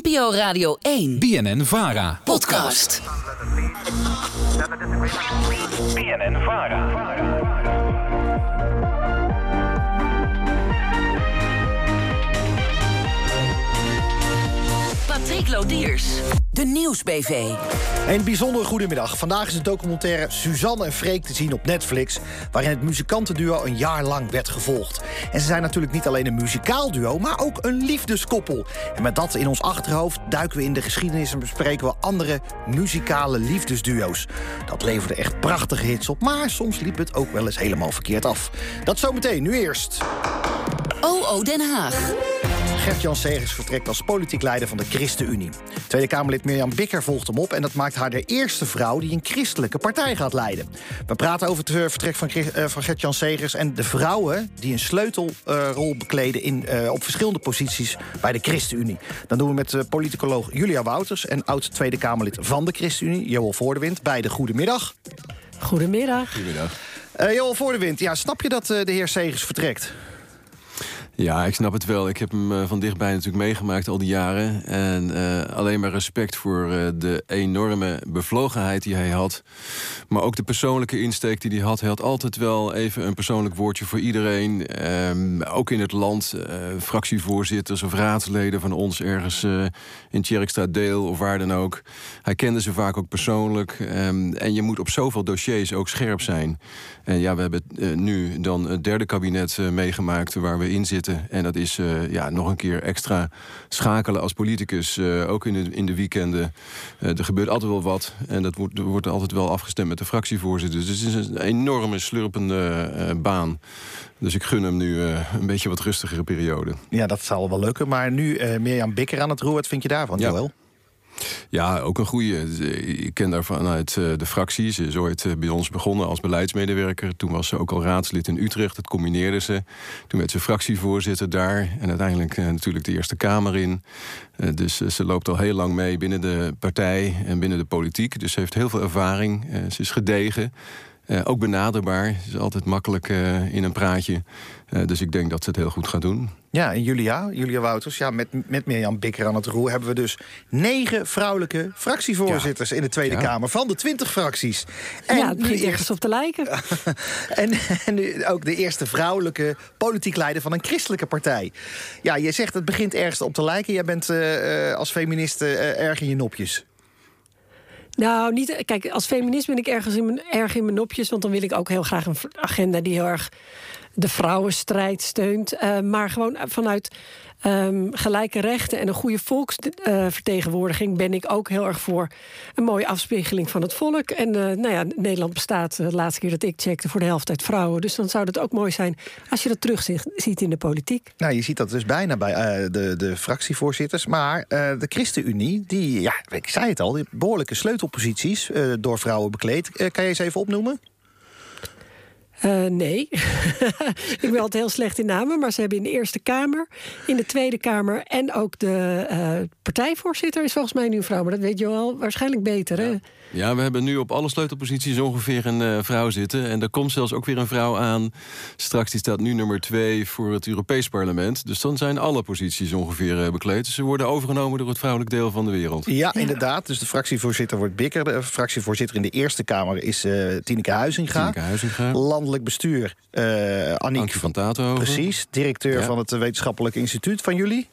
NPO Radio 1. BNN Vara. Podcast. BNN Vara. Patrick Lodiers. De Nieuwsbv. Een bijzonder goedemiddag. Vandaag is het documentaire Suzanne en Freek te zien op Netflix... waarin het muzikantenduo een jaar lang werd gevolgd. En ze zijn natuurlijk niet alleen een muzikaal duo, maar ook een liefdeskoppel. En met dat in ons achterhoofd duiken we in de geschiedenis... en bespreken we andere muzikale liefdesduo's. Dat leverde echt prachtige hits op, maar soms liep het ook wel eens helemaal verkeerd af. Dat zometeen, nu eerst. OO Den Haag. Gert-Jan Segers vertrekt als politiek leider van de ChristenUnie. Tweede Kamerlid Mirjam Bikker volgt hem op... en dat maakt haar de eerste vrouw die een christelijke partij gaat leiden. We praten over het eh, vertrek van, eh, van Gert-Jan Segers... en de vrouwen die een sleutelrol bekleden in, eh, op verschillende posities bij de ChristenUnie. Dan doen we met politicoloog Julia Wouters... en oud Tweede Kamerlid van de ChristenUnie, Joel Voordewind. Beide goedemiddag. Goedemiddag. Eh Joel Voordewind, ja, snap je dat de heer Segers vertrekt? Ja, ik snap het wel. Ik heb hem eh, van dichtbij natuurlijk meegemaakt al die jaren. En eh, alleen maar respect voor eh, de enorme bevlogenheid die hij had. Maar ook de persoonlijke insteek die hij had. Hij had altijd wel even een persoonlijk woordje voor iedereen. Ehm, ook in het land. fractievoorzitters of raadsleden van ons ergens in Tjerkstraatdeel of waar dan ook. Hij kende ze vaak ook persoonlijk. Ehm, en je moet op zoveel dossiers ook scherp zijn. En ja, we hebben nu dan het derde kabinet meegemaakt waar we in zitten. En dat is eh, ja, nog een keer extra schakelen als politicus. eh, ook in de, in de weekenden. Eh, er gebeurt altijd wel wat. En dat wordt, er wordt altijd wel afgestemd met de fractievoorzitters. Dus het is een enorme slurpende baan. Dus ik gun hem nu een beetje wat rustigere periode. Ja, dat zal wel lukken. Maar nu Mirjam Bikker aan het roer. Wat vind je daarvan, Ja. Joel? Ja, ook een goede. Ik ken haar vanuit eh, de fractie. Ze is ooit eh, bij ons begonnen als beleidsmedewerker. Toen was ze ook al raadslid in Utrecht. Dat combineerde ze. Toen werd ze fractievoorzitter daar. En uiteindelijk eh, natuurlijk de Eerste Kamer in. Dus ze loopt al heel lang mee binnen de partij en binnen de politiek. Dus ze heeft heel veel ervaring. Ze is gedegen. Eh, ook benaderbaar. Ze is altijd makkelijk eh, in een praatje. Eh, dus ik denk dat ze het heel goed gaat doen. Ja, en Julia, Julia Wouters, ja, met, met Mirjam Bikker aan het roer... hebben we dus negen vrouwelijke fractievoorzitters in de Tweede Ja. Kamer... van de twintig fracties. En, ja, het begint ergens op te lijken. en, en nu ook de eerste vrouwelijke politiek leider van een christelijke partij. Ja, je zegt het begint ergens op te lijken. Jij bent eh, eh, als feministe erg in je nopjes. Nou, niet, kijk, als feminist ben ik ergens in mijn, erg in mijn nopjes. Want dan wil ik ook heel graag een agenda die heel erg de vrouwenstrijd steunt. Eh, maar gewoon vanuit ehm, gelijke rechten en een goede volksvertegenwoordiging ben ik ook heel erg voor een mooie afspiegeling van het volk. En eh, nou ja, Nederland bestaat eh, de laatste keer dat ik checkte voor de helft uit vrouwen. Dus dan zou het ook mooi zijn als je dat terug ziet in de politiek. Nou, je ziet dat dus bijna bij eh, de, de fractievoorzitters. Maar de ChristenUnie, die, ja, ik zei het al... behoorlijke sleutelposities door vrouwen bekleed. Kan je eens even opnoemen? Eh, nee. ik ben altijd heel slecht in namen. Maar ze hebben in de Eerste Kamer, in de Tweede Kamer... en ook de eh, partijvoorzitter is volgens mij nu een vrouw. Maar dat weet je wel waarschijnlijk beter, hè? Ja, we hebben nu op alle sleutelposities ongeveer een eh, vrouw zitten. En er komt zelfs ook weer een vrouw aan. Straks die staat nu nummer twee voor het Europees Parlement. Dus dan zijn alle posities ongeveer eh, bekleed. Dus ze worden overgenomen door het vrouwelijk deel van de wereld. Ja, inderdaad. Dus de fractievoorzitter wordt Bikker. De fractievoorzitter in de Eerste Kamer is eh Tineke Huizinga. Tineke Huizinga. Landelijk bestuur, eh Aniek. Ankie van Tatenhoven. Precies, directeur Ja. van het Wetenschappelijk Instituut van jullie.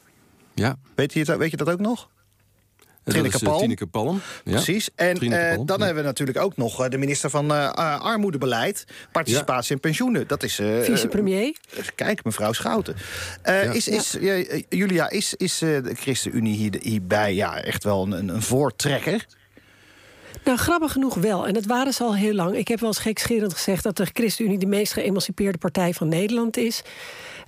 Ja. Weet je, het- weet je dat ook nog? Eh, Palm. Tineke Palm. Ja. Precies. En Trineke eh, Palm, dan ja. hebben we natuurlijk ook nog eh, de minister van eh, eh, Armoedebeleid, Participatie en Pensioenen. Dat is. eh, Vicepremier. eh, kijk, mevrouw Schouten. Eh, Ja. Is, is, ja, eh, Julia, is, is eh, de ChristenUnie hier, hierbij ja, echt wel een, een voortrekker? Nou, grappig genoeg wel. En dat waren ze al heel lang. Ik heb wel eens gekscherend gezegd dat de ChristenUnie de meest geëmancipeerde partij van Nederland is.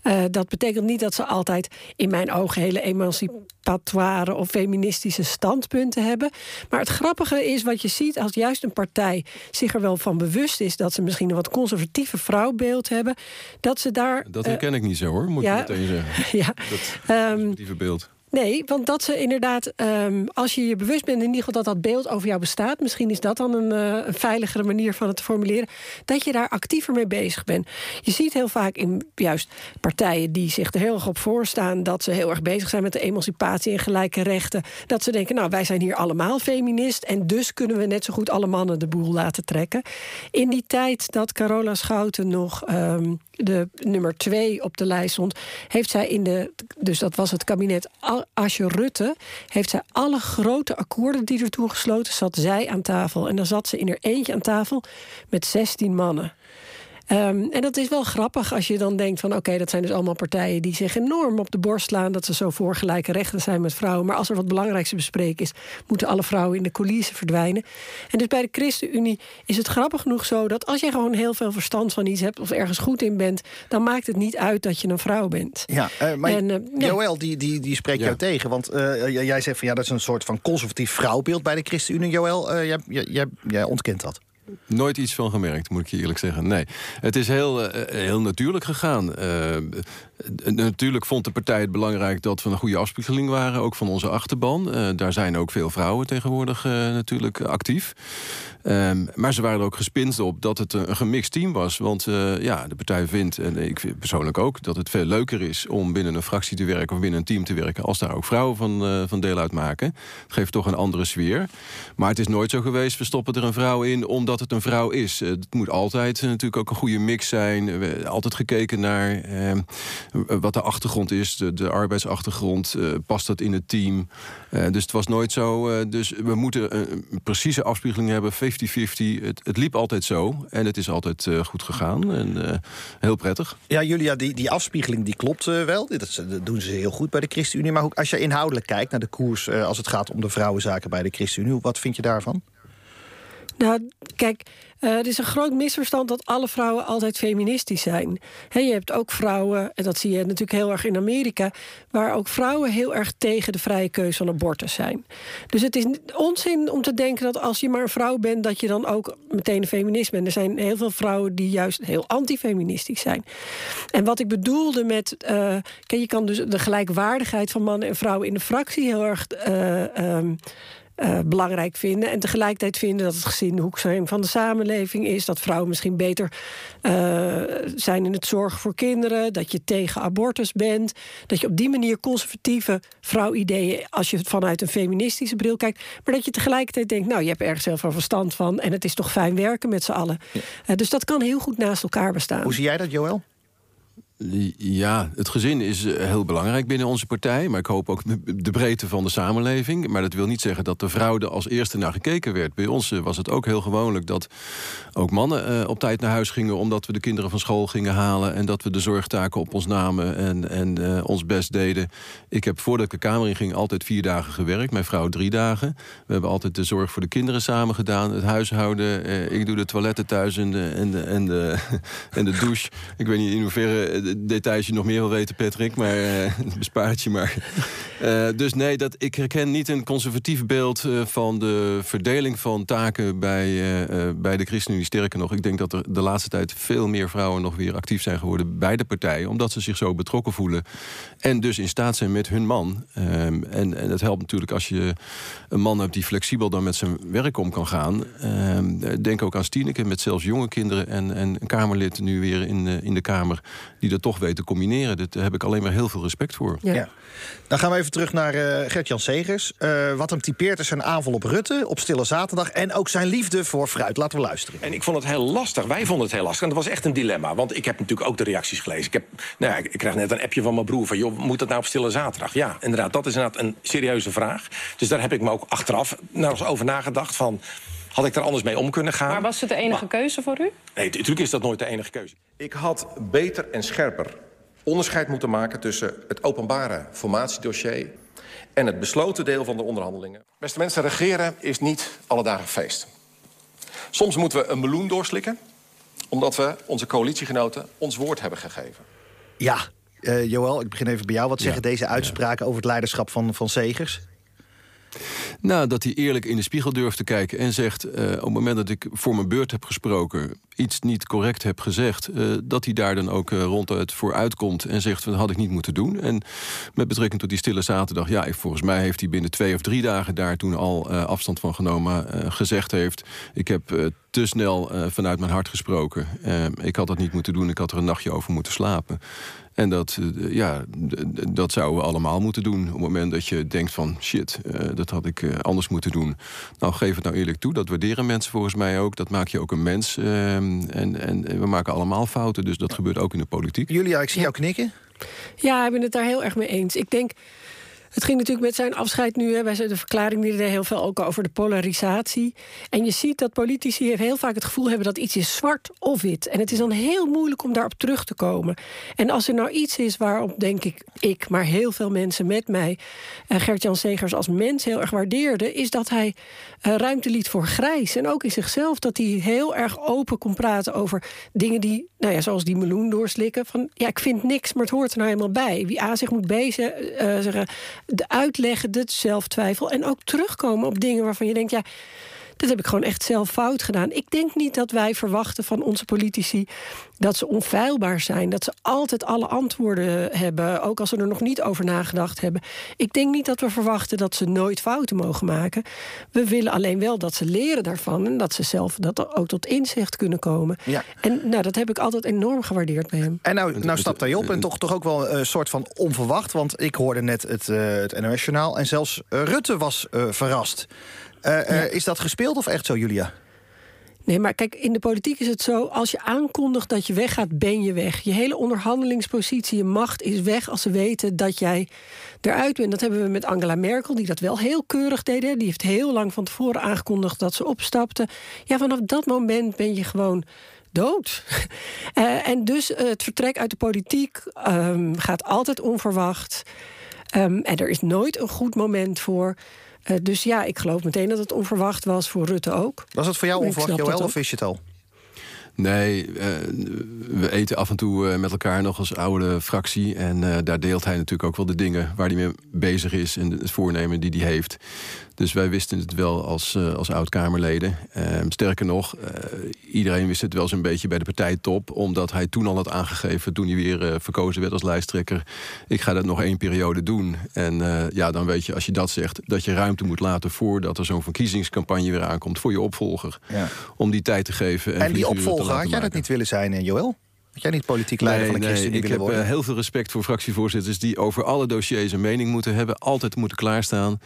Eh, dat betekent niet dat ze altijd in mijn ogen hele emancipatoire of feministische standpunten hebben. Maar het grappige is wat je ziet als juist een partij zich er wel van bewust is dat ze misschien een wat conservatieve vrouwbeeld hebben, dat ze daar. Dat eh, herken ik niet zo hoor, moet ja. je meteen zeggen. ja, Dat Ehm, positieve beeld. Nee, want dat ze inderdaad, ehm, als je je bewust bent in ieder geval dat dat beeld over jou bestaat, misschien is dat dan een, eh, een veiligere manier van het te formuleren, dat je daar actiever mee bezig bent. Je ziet heel vaak in juist partijen die zich er heel erg op voorstaan dat ze heel erg bezig zijn met de emancipatie en gelijke rechten, dat ze denken, nou wij zijn hier allemaal feminist en dus kunnen we net zo goed alle mannen de boel laten trekken. In die tijd dat Carola Schouten nog ehm, de nummer twee op de lijst stond, heeft zij in de, dus dat was het kabinet Asje Rutte, heeft zij alle grote akkoorden die er toen gesloten, zat zij aan tafel. En dan zat ze in er eentje aan tafel met 16 mannen. Ehm, en dat is wel grappig als je dan denkt van oké, dat zijn dus allemaal partijen die zich enorm op de borst slaan dat ze zo voor gelijke rechten zijn met vrouwen. Maar als er wat belangrijkste bespreken is, moeten alle vrouwen in de coulissen verdwijnen. En dus bij de ChristenUnie is het grappig genoeg zo dat als je gewoon heel veel verstand van iets hebt of ergens goed in bent, dan maakt het niet uit dat je een vrouw bent. Ja, uh, maar en, uh, Joël, die, die, die spreekt Ja. jou tegen. Want uh, jij zegt van ja, dat is een soort van conservatief vrouwbeeld bij de ChristenUnie. Joël, uh, jij, jij, jij ontkent dat. Nooit iets van gemerkt, moet ik je eerlijk zeggen. Nee, het is heel, uh, heel natuurlijk gegaan. Uh, natuurlijk vond de partij het belangrijk dat we een goede afspiegeling waren, ook van onze achterban. Uh, daar zijn ook veel vrouwen tegenwoordig natuurlijk actief. Um, maar ze waren er ook gespinst op dat het een, gemixt team was. Want ja, de partij vindt, en ik vind persoonlijk ook, dat het veel leuker is om binnen een fractie te werken of binnen een team te werken, als daar ook vrouwen van, van deel uitmaken. Het geeft toch een andere sfeer. Maar het is nooit zo geweest, we stoppen er een vrouw in omdat het een vrouw is. Het moet altijd natuurlijk ook een goede mix zijn. We altijd gekeken naar eh, wat de achtergrond is, de, de arbeidsachtergrond. Uh, past dat in het team? Uh, dus het was nooit zo. Dus we moeten een, een precieze afspiegeling hebben, 50-50. Het, het, liep altijd zo en het is altijd goed gegaan. En heel prettig. Ja, Julia, die, die afspiegeling die klopt wel. Dat, dat, doen ze heel goed bij de ChristenUnie. Maar ook als je inhoudelijk kijkt naar de koers als het gaat om de vrouwenzaken bij de ChristenUnie, wat vind je daarvan? Nou, kijk, uh, het is een groot misverstand dat alle vrouwen altijd feministisch zijn. Je hebt ook vrouwen, en dat zie je natuurlijk heel erg in Amerika, waar ook vrouwen heel erg tegen de vrije keuze van abortus zijn. Dus het is onzin om te denken dat als je maar een vrouw bent, dat je dan ook meteen een feminist bent. Er zijn heel veel vrouwen die juist heel antifeministisch zijn. En wat ik bedoelde met. Uh, je kan dus de gelijkwaardigheid van mannen en vrouwen in de fractie heel erg. Uh, um, uh, belangrijk vinden. En tegelijkertijd vinden dat het gezin de hoeksteen van de samenleving is. Dat vrouwen misschien beter uh, zijn in het zorgen voor kinderen. Dat je tegen abortus bent. Dat je op die manier conservatieve vrouwideeën... als je het vanuit een feministische bril kijkt... maar dat je tegelijkertijd denkt... nou, je hebt ergens heel veel verstand van... en het is toch fijn werken met z'n allen. Ja. Uh, dus dat kan heel goed naast elkaar bestaan. Hoe zie jij dat, Joël? Ja, het gezin is heel belangrijk binnen onze partij. Maar ik hoop ook de breedte van de samenleving. Maar dat wil niet zeggen dat de vrouw er als eerste naar gekeken werd. Bij ons was het ook heel gewoonlijk dat ook mannen op tijd naar huis gingen... omdat we de kinderen van school gingen halen... en dat we de zorgtaken op ons namen en, en ons best deden. Ik heb voordat ik de Kamer in ging altijd vier dagen gewerkt. Mijn vrouw drie dagen. We hebben altijd de zorg voor de kinderen samen gedaan. Het huishouden. Ik doe de toiletten thuis en de, en de, en de, en de douche. Ik weet niet in hoeverre details je nog meer wil weten, Patrick, maar uh, bespaart je maar. Uh, dus nee, dat, ik herken niet een conservatief beeld uh, van de verdeling van taken bij, bij de ChristenUnie. Sterker nog, ik denk dat er de laatste tijd veel meer vrouwen nog weer actief zijn geworden bij de partij, omdat ze zich zo betrokken voelen en dus in staat zijn met hun man. Um, en, en het helpt natuurlijk als je een man hebt die flexibel dan met zijn werk om kan gaan. Um, denk ook aan Stieneke met zelfs jonge kinderen en, en een Kamerlid nu weer in, in de Kamer die dat toch weet te combineren. Daar heb ik alleen maar heel veel respect voor. Ja. ja. Dan gaan we even terug naar uh, Gert-Jan Segers. Uh, wat hem typeert is zijn aanval op Rutte op Stille Zaterdag... en ook zijn liefde voor fruit. Laten we luisteren. En ik vond het heel lastig. Wij vonden het heel lastig. En dat was echt een dilemma. Want ik heb natuurlijk ook de reacties gelezen. Ik, heb, nou ja, ik krijg net een appje van mijn broer van... joh, moet dat nou op Stille Zaterdag? Ja, inderdaad, dat is inderdaad een serieuze vraag. Dus daar heb ik me ook achteraf nou eens over nagedacht van... Had ik er anders mee om kunnen gaan? Maar was het de enige maar, keuze voor u? Nee, natuurlijk is dat nooit de enige keuze. Ik had beter en scherper onderscheid moeten maken tussen het openbare formatiedossier en het besloten deel van de onderhandelingen. Beste mensen, regeren is niet alle dagen feest. Soms moeten we een meloen doorslikken, omdat we onze coalitiegenoten ons woord hebben gegeven. Ja, uh, Joël, ik begin even bij jou. Wat zeggen ja, deze uitspraken ja. over het leiderschap van, van Segers? Nou, dat hij eerlijk in de spiegel durft te kijken en zegt... Uh, op het moment dat ik voor mijn beurt heb gesproken... iets niet correct heb gezegd... Uh, dat hij daar dan ook uh, ronduit voor uitkomt en zegt... dat had ik niet moeten doen. En met betrekking tot die stille zaterdag... ja, volgens mij heeft hij binnen twee of drie dagen daar toen al afstand van genomen... gezegd heeft, ik heb te snel vanuit mijn hart gesproken. ik had dat niet moeten doen, ik had er een nachtje over moeten slapen. En dat, uh, ja, dat zouden we allemaal moeten doen. Op het moment dat je denkt van shit, uh, dat had ik uh, anders moeten doen. Nou, geef het nou eerlijk toe. Dat waarderen mensen volgens mij ook. Dat maak je ook een mens. Ehm, en, en we maken allemaal fouten. Dus dat gebeurt ook in de politiek. Julia, ik zie jou knikken. Ja, ik ben het daar heel erg mee eens. Ik denk het ging natuurlijk met zijn afscheid nu, hè, bij de verklaring die er heel veel ook over de polarisatie. En je ziet dat politici heel vaak het gevoel hebben dat iets is zwart of wit. En het is dan heel moeilijk om daarop terug te komen. En als er nou iets is waarop, denk ik, ik, maar heel veel mensen met mij, uh, Gert-Jan Segers als mens heel erg waardeerde, is dat hij uh, ruimte liet voor grijs. En ook in zichzelf, dat hij heel erg open kon praten over dingen die, nou ja, zoals die meloen doorslikken. Van ja, ik vind niks, maar het hoort er nou helemaal bij. Wie A zich moet bezig, uh, zeggen de uitleggen, de zelftwijfel. En ook terugkomen op dingen waarvan je denkt, ja, dat heb ik gewoon echt zelf fout gedaan. Ik denk niet dat wij verwachten van onze politici dat ze onfeilbaar zijn. Dat ze altijd alle antwoorden hebben, ook als ze er nog niet over nagedacht hebben. Ik denk niet dat we verwachten dat ze nooit fouten mogen maken. We willen alleen wel dat ze leren daarvan en dat ze zelf dat ook tot inzicht kunnen komen. Ja. En nou, dat heb ik altijd enorm gewaardeerd bij hem. En nou, nou stapt hij op en toch, toch ook wel een soort van onverwacht. Want ik hoorde net het, uh, het NOS-journaal en zelfs uh, Rutte was uh, verrast. Uh, ja. Is dat gespeeld of echt zo, Julia? Nee, maar kijk, in de politiek is het zo... als je aankondigt dat je weggaat, ben je weg. Je hele onderhandelingspositie, je macht is weg... als ze weten dat jij eruit bent. Dat hebben we met Angela Merkel, die dat wel heel keurig deed. Hè. Die heeft heel lang van tevoren aangekondigd dat ze opstapte. Ja, vanaf dat moment ben je gewoon dood. uh, en dus uh, het vertrek uit de politiek um, gaat altijd onverwacht. Um, en er is nooit een goed moment voor... Uh, dus ja, ik geloof meteen dat het onverwacht was voor Rutte ook. Was het voor jou onverwacht, Joël, of wist je het al? Nee, uh, we eten af en toe uh, met elkaar nog als oude fractie. En uh, daar deelt hij natuurlijk ook wel de dingen waar hij mee bezig is... en het voornemen die hij heeft. Dus wij wisten het wel als, uh, als oud-Kamerleden. Uh, sterker nog, uh, iedereen wist het wel zo'n beetje bij de partijtop... omdat hij toen al had aangegeven, toen hij weer verkozen werd als lijsttrekker... ik ga dat nog één periode doen. En ja, dan weet je, als je dat zegt... dat je ruimte moet laten voordat er zo'n verkiezingscampagne weer aankomt... voor je opvolger, ja. om die tijd te geven. En, en die opvolger, had jij dat niet willen zijn, Joël? Had jij niet politiek leider nee, van de ChristenUnie nee, ik heb heel veel respect voor fractievoorzitters... die over alle dossiers een mening moeten hebben. Altijd moeten klaarstaan.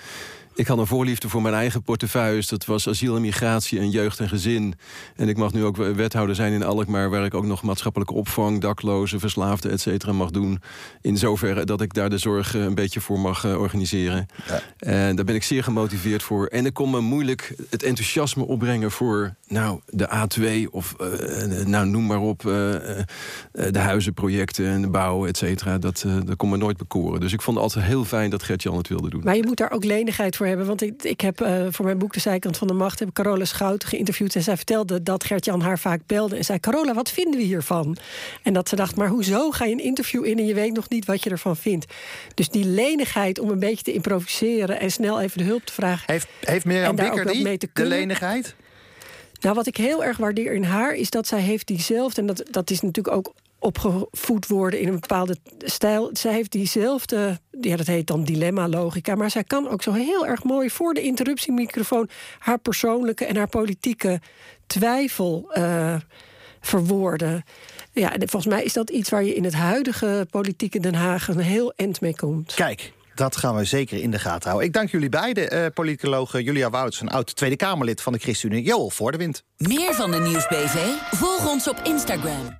Ik had een voorliefde voor mijn eigen portefeuille. Dat was asiel en migratie en jeugd en gezin. En ik mag nu ook wethouder zijn in Alkmaar... waar ik ook nog maatschappelijke opvang, daklozen, verslaafden, et cetera, mag doen. In zoverre dat ik daar de zorg een beetje voor mag uh, organiseren. Ja. En daar ben ik zeer gemotiveerd voor. En ik kon me moeilijk het enthousiasme opbrengen voor nou, de A2... of uh, nou, noem maar op, uh, de huizenprojecten en de bouw, et cetera. Dat, dat kon me nooit bekoren. Dus ik vond het altijd heel fijn dat Gert-Jan het wilde doen. Maar je moet daar ook lenigheid voor hebben. Want ik, ik heb uh, voor mijn boek De Zijkant van de Macht... heb Carola Schouten geïnterviewd. En zij vertelde dat Gert-Jan haar vaak belde. En zei, Carola, wat vinden we hiervan? En dat ze dacht, maar hoezo ga je een interview in... en je weet nog niet wat je ervan vindt? Dus die lenigheid om een beetje te improviseren... en snel even de hulp te vragen. Heeft, heeft Mirjam Bikker die, de lenigheid? Nou, wat ik heel erg waardeer in haar... is dat zij heeft diezelfde... en dat, dat is natuurlijk ook opgevoed worden in een bepaalde stijl. Zij heeft diezelfde, ja, dat heet dan dilemma-logica... maar zij kan ook zo heel erg mooi voor de interruptiemicrofoon... haar persoonlijke en haar politieke twijfel uh, verwoorden. Ja, en volgens mij is dat iets waar je in het huidige politieke Den Haag... een heel eind mee komt. Kijk, dat gaan we zeker in de gaten houden. Ik dank jullie beiden, uh, politicoloog Julia Wouts... een oud Tweede Kamerlid van de ChristenUnie, Joel Voordewind. Meer van de Nieuwsbv? Volg ons op Instagram.